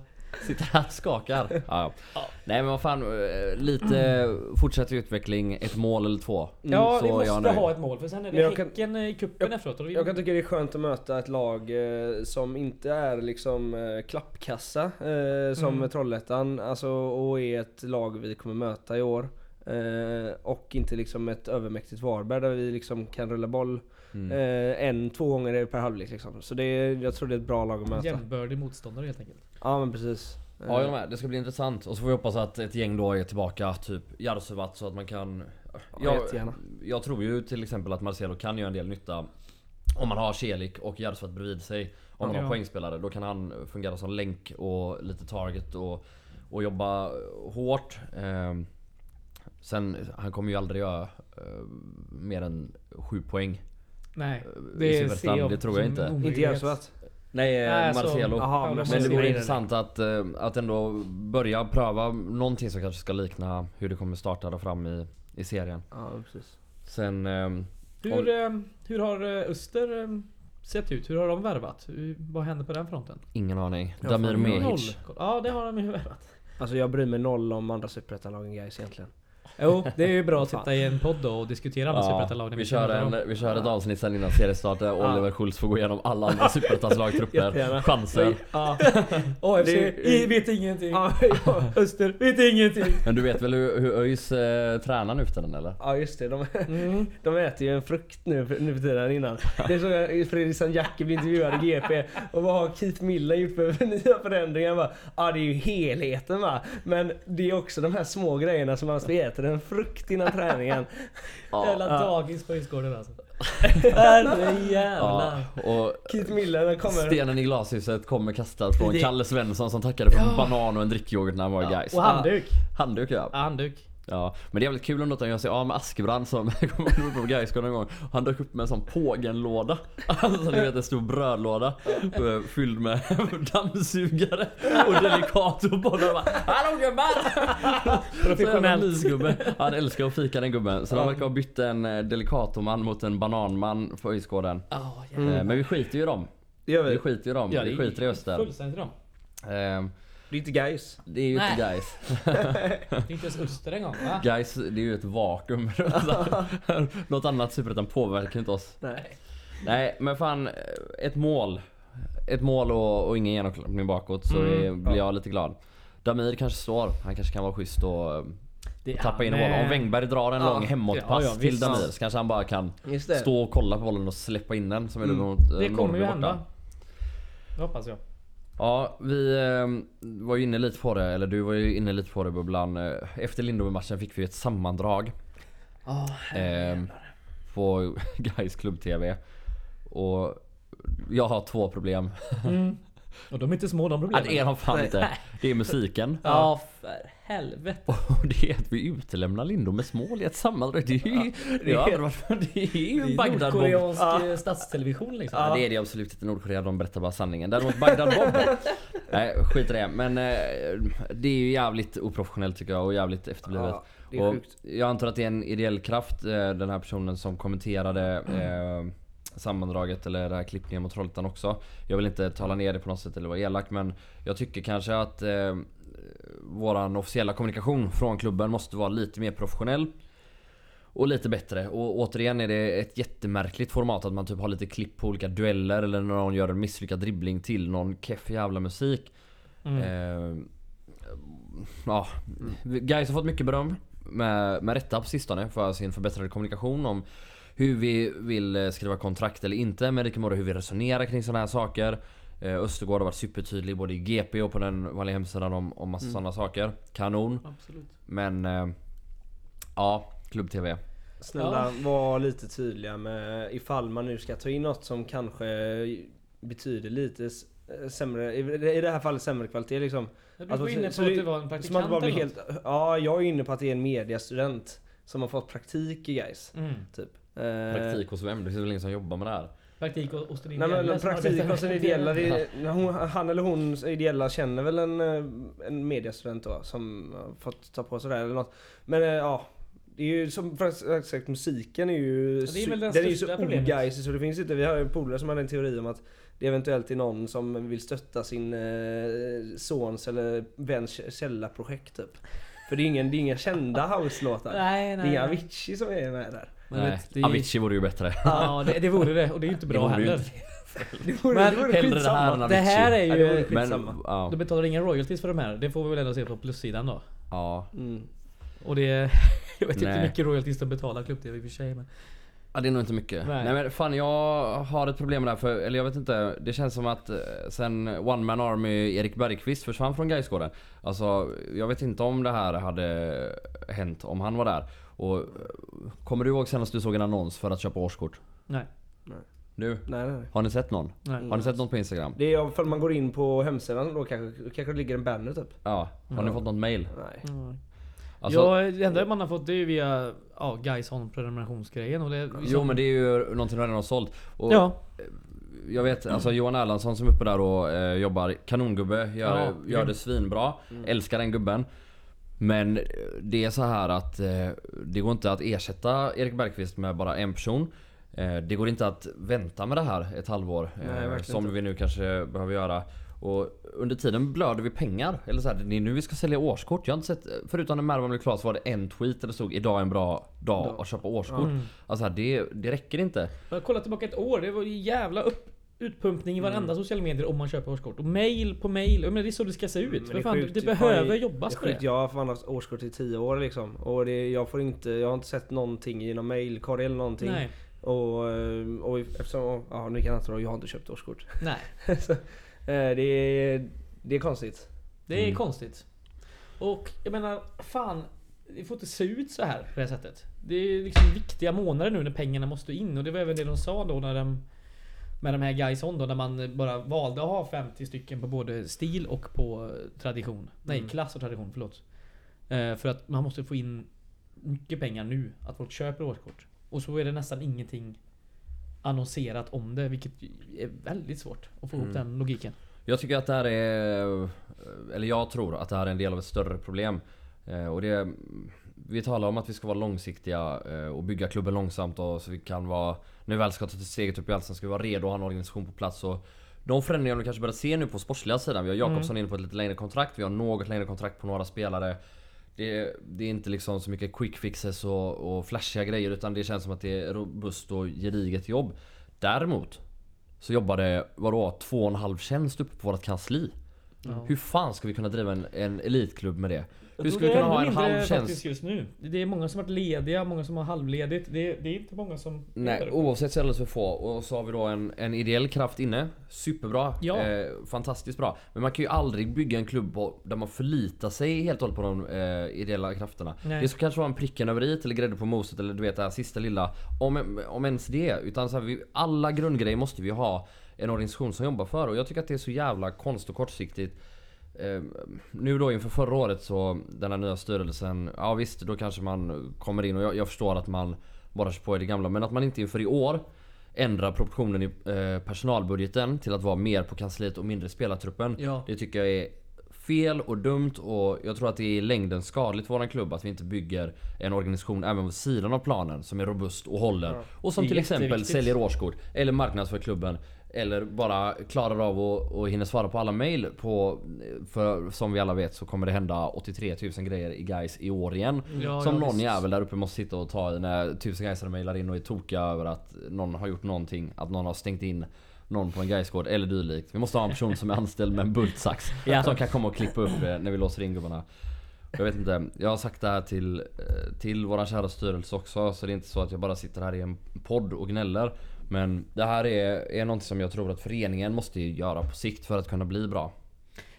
Sitter här och skakar. [LAUGHS] Ja. ja. Nej men vad fan, eh, lite fortsatt utveckling, ett mål eller två. Ja, Så vi jag måste ha ett mål för sen är det jag kan- Häcken i cupen efteråt. Och vi, Jag kan tycka det är skönt att möta ett lag eh, som inte är liksom eh, klappkassa eh, som Mm. Trollhättan. Alltså och är ett lag vi kommer möta i år. Eh, och inte liksom ett övermäktigt Varberg där vi liksom kan rulla boll Mm. eh, en, två gånger per halvlek liksom. Så det är, jag tror det är ett bra lag att möta. jämbördig motståndare helt enkelt. Ja men precis. Ja jag Eh, med, det ska bli intressant. Och så får vi hoppas att ett gäng då är tillbaka, typ Jarsuvat så att man kan... Ja, jättegärna. jag tror ju till exempel att Marcelo kan göra en del nytta om man har Celik och Jarsuvat bredvid sig. Om man Ja. har poängspelare, då kan han fungera som länk och lite target och, och jobba hårt. Ehm, sen, han kommer ju aldrig göra eh, mer än 7 poäng. Nej, i ser Superettan, det tror jag inte. Inte omöjlighet. Nej, eh, Nej, alltså- Marcelo. Jaha, Ja, men, Men det vore intressant att, eh, att ändå börja pröva någonting som kanske ska likna hur det kommer starta där fram i, i serien. Ja precis. Sen... ehm, Hur, eh, hur har eh, Öster eh, sett ut? Hur har de värvat? Hur, vad händer på den fronten? ingen aning. Ja, Damir Mehic. Ja, det har de ju värvat. Alltså jag bryr mig noll om andra superettanlagen guys egentligen. Jo, det är ju bra att sitta i en podd då och diskutera andra Ja, superettanlag. när vi, känner kör en, vi kör ett avsnitt sen innan seriestart där Ja. Oliver Schultz får gå igenom alla andra [LAUGHS] superettans lagtrupper. Chanser. Ja, [LAUGHS] AFC Det- i- vet ingenting. [LAUGHS] Öster vet ingenting. Men du vet väl hur, hur ÖIS eh, tränar nu för tiden eller? ja just det. De, Mm. de äter ju en frukt nu, nu för tiden innan. Det är så jag- Fredrik Sanjaki blir intervjuad i GP. Och vad har Keith Miller gjort för nya förändringar? Ja ah, det är ju helheten va. Men det är också de här små grejerna som man ska äta. En frukt innan [LAUGHS] träningen. Jävla Ja. dagis på Isgården alltså. [LAUGHS] Herrejävlar. Ja, och Keith Miller kommer. stenen i glashuset kommer kastad från Det- Kalle Svensson som tackade för en banan och en drickyoghurt när han var i Gais. Och handduk. Handduk ja. Ja, handduk. Ja, men det är jävligt kul att han gör sig av med Askebrand som [LAUGHS] kommer upp på Gaisgården en gång. Han dök upp med en sån pågenlåda. Alltså ni vet en stor brödlåda eh, fylld med [LAUGHS] dammsugare och Delicatobollar. och bara, Hallå gubbar! Professionellt. Mysgubbe. Han älskar att fika den gubben. Så de verkar ha bytt en eh, Delicatoman mot en bananman på Öjsgården. Ja, Eh, Men vi skiter ju i dem. Det gör Vi vi. skiter ju i dem. Ja, vi det skiter i Öster. Fullständigt dem. Det är inte guys. Det är ju inte. Gais. Det är inte ens Öster en gång va? Guys, det är ju ett vakuum. [LAUGHS] Något annat superettan påverkar inte oss. Nej. Nej, men fan. Ett mål. Ett mål och, och ingen genomklappning bakåt så Mm, är, blir jag lite glad. Damir kanske står. Han kanske kan vara schysst och eh, Det tappa in han, en boll. eh, Om Wängberg drar en Ja, lång hemåtpass ja, ja, till. Damir så kanske han bara kan stå och kolla på bollen och släppa in den som är Mm. mot eh, Det kommer ju hända. Det hoppas jag. Ja, vi eh, var ju inne lite på det, eller du var ju inne lite på det Bubblan. Eh, Efter Lindome-matchen fick vi ett sammandrag eh, på [LAUGHS] Gais klubb-tv. Och jag har två problem. Mm. Och de är inte små de Ja, problemen. det är de fan inte. Det är musiken. Ja, för helvete. Och det är att vi utelämnar Lindomes mål i ett sammandrag. Det är ju, det varit- det är ju Det är Bagdad Bob. Nordkoreansk Ja. eh, statstelevision liksom. Ja, det är det absolut inte. Nordkorea de berättar bara sanningen. Däremot Bagdad Bob. [LAUGHS] Nej skit i det. Men eh, det är ju jävligt oprofessionellt tycker jag och jävligt efterblivet. Ja, det är och sjukt. jag antar att det är en ideell kraft, eh, den här personen som kommenterade eh, sammandraget eller den här klippningen mot Trollhättan också. Jag vill inte tala ner det på något sätt eller vara elak men jag tycker kanske att eh, våran officiella kommunikation från klubben måste vara lite mer professionell. Och lite bättre. Och återigen är det ett jättemärkligt format att man typ har lite klipp på olika dueller eller när någon gör en misslyckad dribbling till någon keff jävla musik. Mm. Eh, ja, Gais har fått mycket beröm med, med rätta på sistone för sin förbättrade kommunikation om hur vi vill eh, skriva kontrakt eller inte med Ricky Mora, hur vi resonerar kring sådana här saker. Eh, Östergård har varit supertydlig både i GP och på den vanliga hemsidan om, om massa Mm. sådana saker. Kanon. Absolut. Men eh, ja, klubb-tv. Snälla var lite tydliga med ifall man nu ska ta in något som kanske betyder lite sämre, i i det här fallet sämre kvalitet liksom. Du var Alltså, inne på så att det- var en praktikant bara bli eller helt, ja, jag är inne på att det är en mediastudent som har fått praktik i något? mm. typ. Eh, Praktik hos vem? Det finns väl ingen som jobbar med det här? Praktik och hos den Nej ideella men som praktik hos den ideella, det hon, han eller hon ideella känner väl en, eh, en mediastudent då som har fått ta på sig det här eller något. Men eh, ja, det är ju som sagt musiken är ju, det är väl den den är ju största så problemet. ogeisig så det finns inte, vi har ju en polare som hade en teori om att det eventuellt är någon som vill stötta sin eh, sons eller väns källarprojekt typ. För det är ingen, det är inga kända house-låtar. Nej, Det är nej. inga nej. Avicii som är med där. Men Nej, vet, det Avicii vore ju bättre. Ja, det, det vore det. Och det är ju inte bra Det heller. [LAUGHS] Det vore, Men det vore hellre det här än Det Avicii. här är det ju... skit. Men, ja. Du betalar inga royalties för de här. Det får vi väl ändå se på plussidan då. ja. Mm. Och det... [LAUGHS] Jag vet inte hur Nej. mycket royalties de betalar klubb-tv i och för sig men... Ja det är nog inte mycket. Nej. Nej. men fan jag har ett problem det här för, eller jag vet inte. Det känns som att eh, sen One Man Army Erik Bergqvist försvann från Gaisgården. Alltså jag vet inte om det här hade hänt om han var där. Och eh, kommer du ihåg senast du såg en annons för att köpa årskort? Nej. Du, Nej, nej, nej. har ni sett någon? Nej. Har ni sett något på Instagram? Det är ifall man går in på hemsidan då kanske, kanske det ligger en banner typ. Ja, har ni Ja. fått något mail? Nej. Mm. Alltså, ja, det enda man har fått det är ju via ja, Gaison prenumerationsgrejen och det... Jo men det är ju någonting som redan har sålt. Och Ja. Jag vet, alltså Johan Erlandsson som är uppe där och eh, jobbar kanongubbe, gör, Ja, gör det svinbra. Älskar den gubben. Men eh, det är så här att eh, det går inte att ersätta Erik Bergqvist med bara en person. Eh, det går inte att vänta med det här ett halvår. Nej, som inte. vi nu kanske behöver göra. Och under tiden blöder vi pengar. Eller så här, det är nu vi ska sälja årskort. Jag har inte sett, förutom när Mervan blev klar så var det en tweet där det stod idag är en bra dag att köpa årskort. Mm. Alltså det, det räcker inte. Jag kollar tillbaka ett år, det var ju jävla upp, utpumpning i varenda sociala medier om man köper årskort. Och mail på mail, jag menar, det är så det ska se ut. Mm, Men För det fan, sjukt. det behöver det- jobbas på det. jag har fan haft årskort i 10 år liksom. Och det, jag får inte, jag har inte sett någonting i någon mailkorg eller någonting. Nej. Och, eh, och eftersom, ja ni kan inte jag har inte köpt årskort. [LAUGHS] Nej. så, eh, det, är, det är konstigt. Det är Mm. konstigt. Och jag menar, fan. Det får inte se ut så här på det här sättet. Det är liksom viktiga månader nu när pengarna måste in. Och det var även det de sa då när de... Med de här guys on då, när man bara valde att ha 50 stycken på både stil och på tradition. Nej, Mm. klass och tradition, förlåt. Eh, för att man måste få in mycket pengar nu, att folk köper årskort. Och så är det nästan ingenting annonserat om det, vilket är väldigt svårt att få ihop Mm. den logiken. Jag tycker att det här är... Eller jag tror att det här är en del av ett större problem. Eh, Och det... Vi talar om att vi ska vara långsiktiga eh, och bygga klubben långsamt och så vi kan vara... När vi väl ska ta steget upp i Allsvenskan ska vi vara redo och ha en organisation på plats och... De förändringar vi kanske börjar se nu på sportsliga sidan. Vi har Jakobsson inne på ett lite längre kontrakt. Vi har något längre kontrakt på några spelare. Det, det är inte liksom så mycket quick fixes och, och flashiga grejer utan det känns som att det är robust och gediget jobb. Däremot så jobbar det, vadå, två och en halv tjänst uppe på vårt kansli. Ja. Hur fan ska vi kunna driva en, en elitklubb med det? Jag Hur tror ska vi det är kunna ha en halv tjänst? just nu. Det är många som har varit lediga, många som har halvledigt. Det är, det är inte många som... Nej, oavsett så är det alldeles för få. Och så har vi då en, en ideell kraft inne. Superbra. Ja. Eh, fantastiskt bra. Men man kan ju aldrig bygga en klubb på, där man förlitar sig helt och hållet på de eh, ideella krafterna. Nej. Det ska kanske vara en pricken över i eller grädde på moset eller du vet det här sista lilla. Om, om ens det. Utan så här, vi, alla grundgrejer måste vi ha en organisation som jobbar för. Och jag tycker att det är så jävla konst och kortsiktigt. Eh, nu då inför förra året så den här nya styrelsen, ja visst då kanske man kommer in och jag, jag förstår att man bara kör på i det gamla men att man inte inför i år ändrar proportionen i eh, personalbudgeten till att vara mer på kansliet och mindre spelartruppen. Ja. Det tycker jag är fel och dumt och jag tror att det är i längden skadligt för våran klubb att vi inte bygger en organisation även vid sidan av planen som är robust och håller. Ja. Och som till exempel säljer årskort eller marknadsför klubben. Eller bara klarar av och hinner svara på alla mail på... För som vi alla vet så kommer det hända 83 000 grejer i guys i år igen. Ja, som ja, någon visst. jävel där uppe måste sitta och ta i när tusen gaisare mailar in och är tokiga över att någon har gjort någonting. Att någon har stängt in någon på en gaisgård eller dylikt. Vi måste ha en person som är anställd med en bultsax. [LAUGHS] Ja. Som kan komma och klippa upp eh, när vi låser in gubbarna. Jag vet inte, jag har sagt det här till, eh, till våran kära styrelse också. Så det är inte så att jag bara sitter här i en podd och gnäller. Men det här är, är något som jag tror att föreningen måste göra på sikt för att kunna bli bra.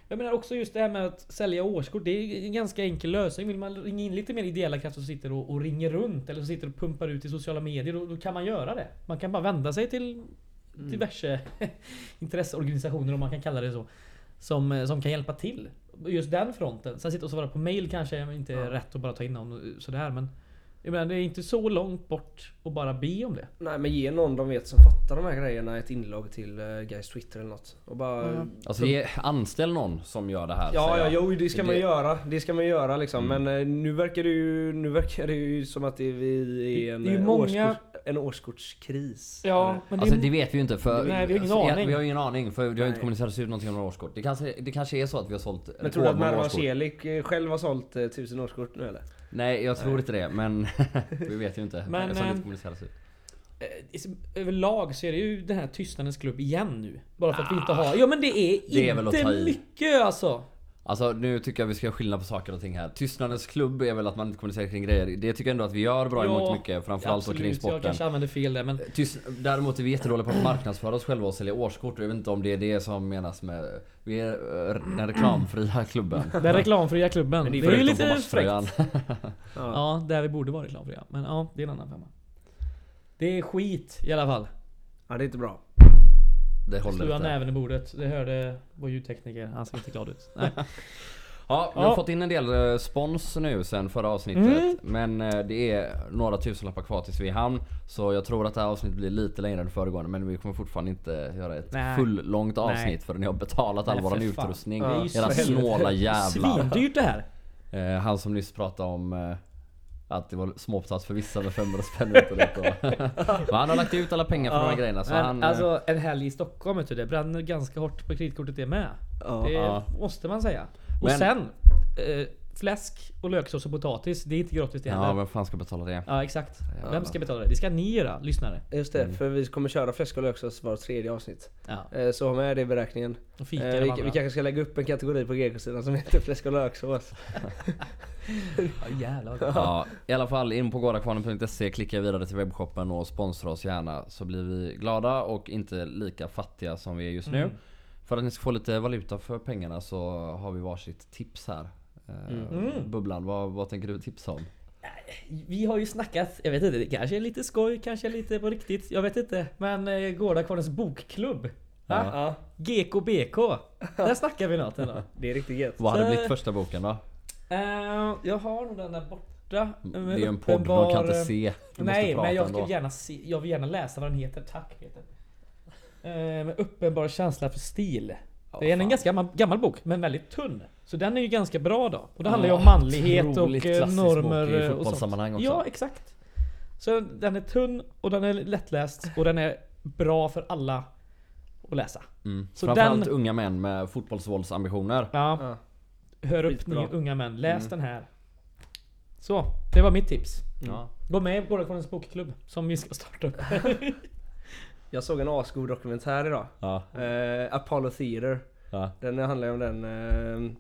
Jag menar också just det här med att sälja årskort. Det är en ganska enkel lösning. Vill man ringa in lite mer ideella krafter som sitter och, och ringer runt eller som sitter och pumpar ut i sociala medier. Då, då kan man göra det. Man kan bara vända sig till diverse [LAUGHS] intresseorganisationer om man kan kalla det så. Som, som kan hjälpa till. just den fronten. Sen sitta och svara på mail kanske inte är Ja. rätt att bara ta in någon sådär men jag menar, det är inte så långt bort att bara be om det. Nej men ge någon de vet som fattar de här grejerna ett inlogg till uh, Guys Twitter eller något. Och bara... Mm. Alltså ge, anställ någon som gör det här. Ja, ja, jo det ska man Det- göra. Det ska man göra liksom. Mm. Men eh, nu verkar det ju, nu verkar det ju som att det är vi är en, Det är eh, många- årskurs, en årskortskris. Ja, men det Alltså det vet vi ju inte för... Nej, vi har ingen alltså, aning. Vi har ingen aning för det har ju inte Nej. kommunicerats ut någonting om några årskort. Det kanske, det kanske är så att vi har sålt Men tror du att Mervan årskort. Celik själv har sålt tusen årskort nu eller? Nej jag tror inte det men [LAUGHS] vi vet ju inte. Men, Men, som det ehm, inte kommuniceras ut. eh, överlag så är det ju den här tystnadens klubb igen nu. Bara för att vi inte har... Ja men det är Det är inte mycket alltså. Alltså nu tycker jag vi ska skilja på saker och ting här. Tystnadens klubb är väl att man inte kommunicerar kring grejer. Det tycker jag ändå att vi gör bra Ja, emot mycket. Framförallt så kring Absolut, jag sporten. kanske använder fel där men... Tyst, däremot är vi jättedåliga på att marknadsföra oss själva och sälja årskort. Jag vet inte om det är det som menas med... Vi är eh, den reklamfria [CLEARS THROAT] klubben. Den reklamfria klubben. Men Det det är, ju lite fräckt. [LAUGHS] Ja, där vi borde vara reklamfria. Men ja, det är en annan femma. Det är skit i alla fall. ja, det är inte bra. Det håller Slå inte. näven i bordet. Det hörde vår ljudtekniker. Han ser inte glad ut. Nej. [LAUGHS] Ja, vi har Ja. fått in en del eh, spons nu sen förra avsnittet. Mm. Men eh, det är några tusenlappar kvar tills vi är i hamn. Så jag tror att det här avsnittet blir lite längre än föregående. Men vi kommer fortfarande inte göra ett Nej. full långt Nej. avsnitt förrän ni har betalat all fan. utrustning. Ja, Det är ju Era snåla jävlar. Svindyrt det här. Eh, han som nyss pratade om att det var småpotatis för vissa med 500 spänn ut och och [LAUGHS] Men han har lagt ut alla pengar för de här grejerna så Men han... eh, alltså en helg i Stockholm vet du, det bränner ganska hårt på kreditkortet det med. Ja. Det Ja. måste man säga. Och Men- sen eh, Fläsk och löksås och potatis, det är inte gratis det ja, heller. vem fan ska betala det? Ja exakt. Jävlar. Vem ska betala det? Det ska ni göra, lyssnare. Just det, för vi kommer köra fläsk och löksås var tredje avsnitt. Ja. Eh, Så ha med det i beräkningen. Och fika Eh, vi, vi kanske ska lägga upp en kategori på GK-sidan som heter fläsk och löksås. [LAUGHS] Ja jävlar. [LAUGHS] Ja, i alla fall in på gårdakvarnen.se, klicka vidare till webbshoppen och sponsra oss gärna så blir vi glada och inte lika fattiga som vi är just nu. Mm. För att ni ska få lite valuta för pengarna så har vi varsitt tips här. Eh, Mm. Bubblan, vad, vad tänker du tipsa om? Vi har ju snackat, jag vet inte, det kanske är lite skoj, kanske är lite på riktigt. Jag vet inte. Men eh, Gårdakvarnens bokklubb. Va? Ja, GKBK. Där snackar vi något ändå. [LAUGHS] det är riktigt gött. Vad hade Så- blivit första boken då? Eh, jag har nog den där borta. Det är ju en podd, de kan inte se. Du Nej, men jag skulle gärna se, jag vill gärna läsa vad den heter. Tack Peter. Eh, med uppenbar känsla för stil. det är en ganska gammal, gammal bok, men väldigt tunn. Så den är ju ganska bra då. Och det handlar ju om manlighet och eh, normer eh, och sånt. också. Ja, exakt. Så den är tunn och den är lättläst och den är bra för alla att läsa. Mm. Så Framförallt den- unga män med fotbollsvåldsambitioner. Ja, Ja. hör upp ni unga män. Läs Mm. den här. Så, det var mitt tips. Ja. Gå med i Gårdakvarnens bokklubb som vi ska starta upp. [LAUGHS] Jag såg en asgod dokumentär idag. Ja. Eh, Apollo Theater. Ja. Den handlar ju om den eh,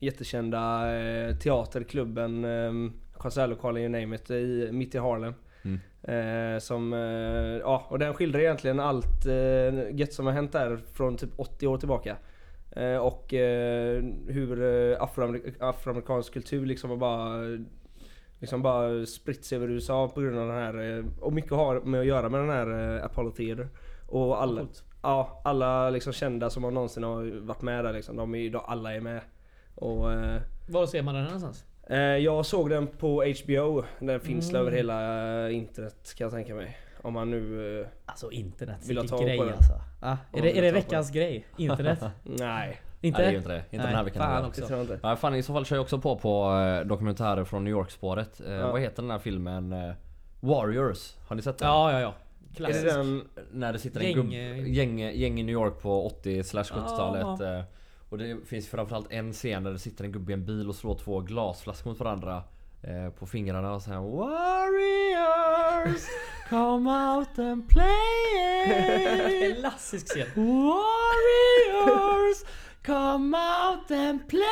jättekända eh, teaterklubben, eh, konsertlokalen you name it, i, mitt i Harlem. Mm. Eh, som, eh, ja, och den skildrar egentligen allt eh, gött som har hänt där från typ 80 år tillbaka. Och hur afroamerik- afroamerikansk kultur liksom har bara Liksom bara spritt sig över USA på grund av den här Och mycket har med att göra med den här Apollo Theater Och alla, Coolt. ja, alla liksom kända som har någonsin har varit med där liksom, de är, de, alla är med och eh, Var ser man den någonstans? eh, Jag såg den på HBO Den finns Mm. över hela eh, internet kan jag tänka mig Om man nu... Eh, Alltså internet, Vill vilken grej på den? alltså. Ah, Ja, är det, är det veckans grej? Internet? [LAUGHS] nej, inte? Nej, det är ju inte det. Inte Nej, den här veckan fan också. det tror jag inte Ja, fan, i så fall kör jag också på på eh, dokumentärer från New York-spåret. Eh, Ja. Vad heter den här filmen? Warriors. Har ni sett den? Ja, ja, ja. Är Klassisk. det den... När det sitter en Gäng, gubb, gäng, gäng i New York på 80 70-talet. Ja. eh, Och det finns framförallt en scen där det sitter en gubbe i en bil och slår två glasflaskor mot varandra. eh, På fingrarna och säger Warriors Come out and play [LAUGHS] Klassisk scen. Warriors Come out and play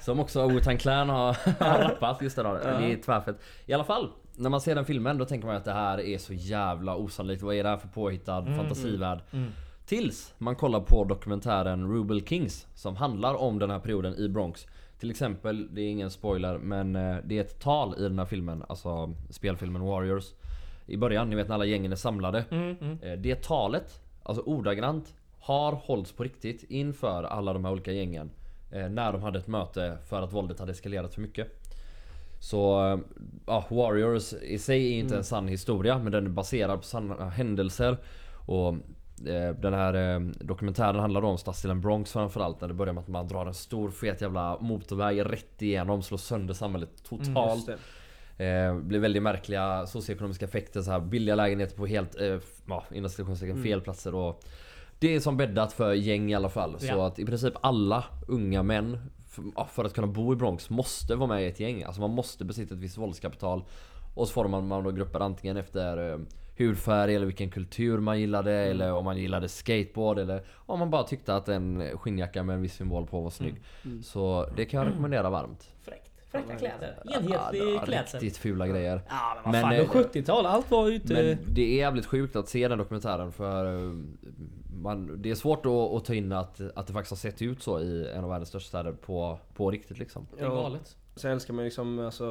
[LAUGHS] Som också Wu-Tang Clan har [LAUGHS] har rappat just det då. Det är tvärfett. I alla fall, när man ser den filmen då tänker man att det här är så jävla osannolikt. Vad är det här för påhittad fantasivärld? Mm. Tills man kollar på dokumentären Ruble Kings som handlar om den här perioden i Bronx. Till exempel, det är ingen spoiler, men eh, det är ett tal i den här filmen, alltså spelfilmen Warriors. I början, ni vet när alla gängen är samlade. Mm, mm. Eh, Det talet, alltså ordagrant, har hållits på riktigt inför alla de här olika gängen. Eh, när de hade ett möte för att våldet hade eskalerat för mycket. Så ja, Warriors i sig är inte en sann historia men den är baserad på sanna händelser. Och den här eh, dokumentären handlar om stadsdelen Bronx framförallt. Där det börjar med att man drar en stor fet jävla motorväg rätt igenom, slår sönder samhället totalt. Det. Eh, blir väldigt märkliga socioekonomiska effekter. Så här, billiga lägenheter på helt, eh, ja, inom citationstecken, fel platser. Och det är som bäddat för gäng i alla fall. Så Ja. att i princip alla unga män för, för att kunna bo i Bronx måste vara med i ett gäng. Alltså man måste besitta ett visst våldskapital. Och så formar man då grupper antingen efter eh, hudfärg eller vilken kultur man gillade. Eller om man gillade skateboard. Eller om man bara tyckte att en skinnjacka med en viss symbol på var snygg. Så det kan jag rekommendera varmt. Fräckt. Fräcka kläder. Ja, Enhetlig var klädsel. Riktigt fula grejer. Ja men vad Men, fan, eh, var 70-tal. Allt var ju inte... Men det är jävligt sjukt att se den dokumentären för eh, man, Det är svårt att, att ta in att, att det faktiskt har sett ut så i en av världens största städer på, på riktigt liksom. Det är galet. Sen älskar man liksom alltså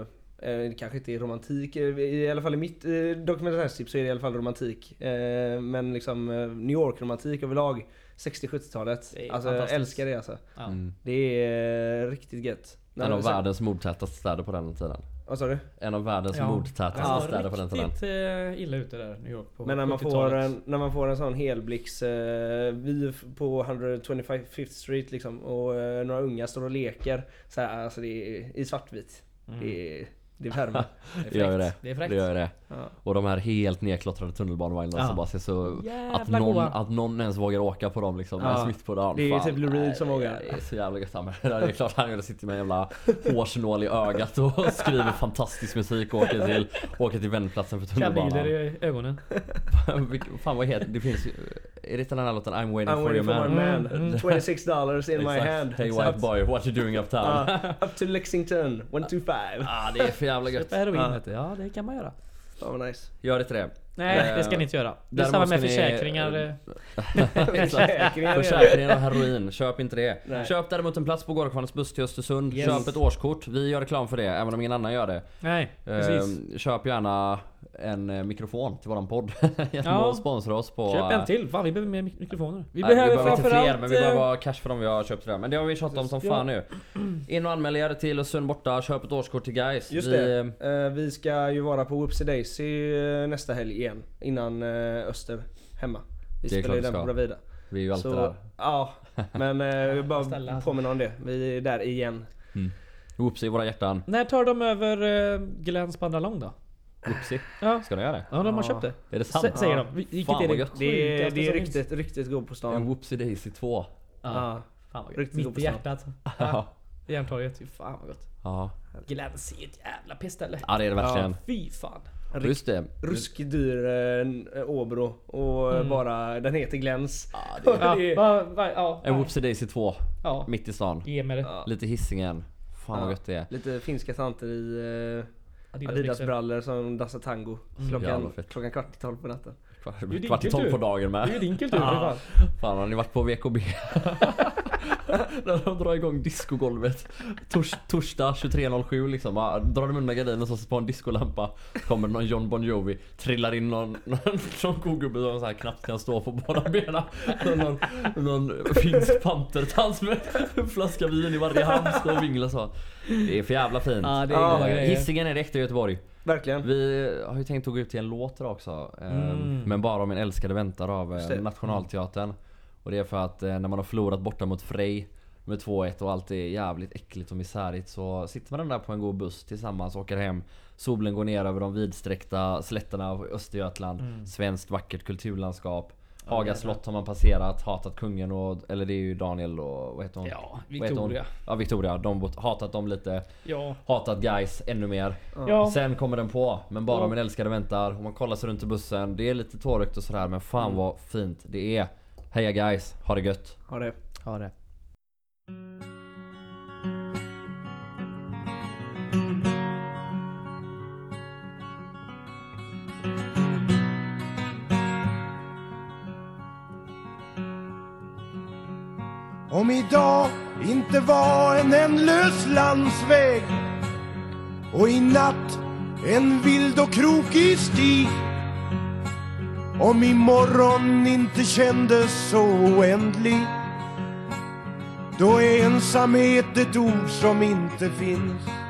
eh, det kanske inte är romantik, eh, i alla fall i mitt eh, dokumentärstips så är det i alla fall romantik. Eh, men liksom eh, New York-romantik överlag, 60-70-talet. Det är Alltså jag älskar det alltså. Ja. Mm. Det är eh, riktigt gött. En av världens mordtätaste städer på den tiden. Vad sa du? En av världens Ja. mordtätaste Ja, städer på den tiden. riktigt eh, illa ute där, New York. På Men när man, får 70-talet. en, när man får en sån helblix eh, vy på 125th Street liksom och eh, några unga står och leker så här, alltså det är i svartvit. Mm. Det är, det är värme. [LAUGHS] Det gör det. Det är fräckt. Det gör det. ja. Och de här helt nedklottrade tunnelbanevagnarna Ja. som bara ser så... Jävla Att någon, goa. att någon ens vågar åka på dem liksom. Ja. Ja. mitt på dagen. Det är typ Lou Reed som det- vågar. Det är så jävla gött. [LAUGHS] Det är klart han skulle sitta med en jävla hårsnål i ögat och [LAUGHS] skriver fantastisk musik och åker till, åker till vändplatsen för Kanyler tunnelbanan. i ögonen. Fan vad heter det? finns. Är det den här låten I'm waiting I'm for your waiting for man? my man. Mm, mm. 26 dollars in my hand. Hey white boy, what you doing uptown? Ja, up to Lexington, 125. Ah, det är för jävla gött. Köpa heroin Ja. Ja det kan man göra. Fan vad nice. Gör inte det. Nej det ska Eh, ni inte göra. Det är samma med ni- försäkringar. [LAUGHS] eh. Försäkringar. Och heroin, köp inte det. Nej. Köp däremot en plats på Gårdakvarnens buss till Östersund. Yes. Köp ett årskort. Vi gör reklam för det, även om ingen annan gör det. Nej precis. Ehm, köp gärna en eh, mikrofon till våran podd. [LAUGHS] Genom Ja. att sponsra oss på... Köp en till. Fan vi behöver mer mik- mikrofoner. Vi Nej, behöver vi behöver inte framförallt... fler men vi eh, behöver ha cash för dem vi har köpt redan. Men det har vi tjatat om som Ja. fan nu. In och anmäl er till Östersund borta, köp ett årskort till guys. Just vi, det. Eh, vi ska ju vara på Whoopsie Daisy eh, nästa helg igen. Innan eh, Öster hemma. Vi Det spelar ju den vi på. Bravida. Vi är ju alltid Så, där. ja. Men eh, jag vill bara Ställa, påminna om det. Vi är där igen. Whoopsie i våra hjärtan. När tar de över eh, Glens Bandalong då? Whoopsie. Ja. Ska de göra det? Ja de har Ja. köpt det. Är det sant? S- säger Ja. de. Vilket Fan, är vad det. Det är, sjukaste det är ryktet, ryktet går på En stan. Whoopsie Daisy 2. Ja. Ja. Fan vad gött. Mitt i hjärtat. Ja. Ja. Järntorget. Fy fan vad gott. Ja. Glens är ett jävla pissställe. ja det är det verkligen. Fy fan. Och Just det. Ruskigt dyr eh, Åbro och eh, Mm. bara, den heter Gläns. Ja, [LAUGHS] det är... Ja, Det va, ja, En Whoopsie Daisy 2. ja. Mitt i stan. Ge mig det. Ja. Lite Hisingen. Fan vad Ja. gött det är. Lite finska tanter i eh, Adidas Adidas byxor. brallor som dansar tango. Klockan, Jävla fett. klockan kvart i tolv på natten. Kvart, Det är din kvart i tolv på dagen Det är ju med. din kultur för fan. Fan har ni varit på VKB? [LAUGHS] När de drar igång discogolvet. Tors, torsdag 23.07 liksom. Ja, Drar de undan gardinen och så på en discolampa. Kommer någon John Bon Jovi. Trillar in någon, någon, [LAUGHS] kogubbe som så här knappt kan stå på båda benen. Någon, någon finsk pantertant med en flaska vin i varje hand. Står och vinglar så. Det är för jävla fint. Ja det är Ja. Hisingen är det äkta Göteborg. Verkligen. Vi har ju tänkt att gå ut till en låt idag också. eh, Mm. Men bara om en älskade väntar av eh. Nationalteatern. Och det är för att eh, när man har förlorat borta mot Frej med 2-1 och allt är jävligt äckligt och misärigt så sitter man där på en god buss tillsammans och åker hem. Solen går ner över de vidsträckta slätterna av Östergötland. Mm. Svenskt vackert kulturlandskap. Haga slott har man passerat, hatat kungen och, eller det är ju Daniel och vad heter hon? Ja? Victoria. Ja Victoria, de hatat dem lite. Ja. Hatat guys ännu mer. Ja. Sen kommer den på, men bara Ja. om en älskade väntar. Och man kollar sig runt i bussen. Det är lite tårögt och sådär men fan Mm. vad fint det är. Heja guys, ha det gött. Ha det. Ja det. Om idag inte var en ändlös landsväg och i natt en vild och krokig stig. Om imorgon inte kändes så oändlig Då är ensamhet ett ord som inte finns.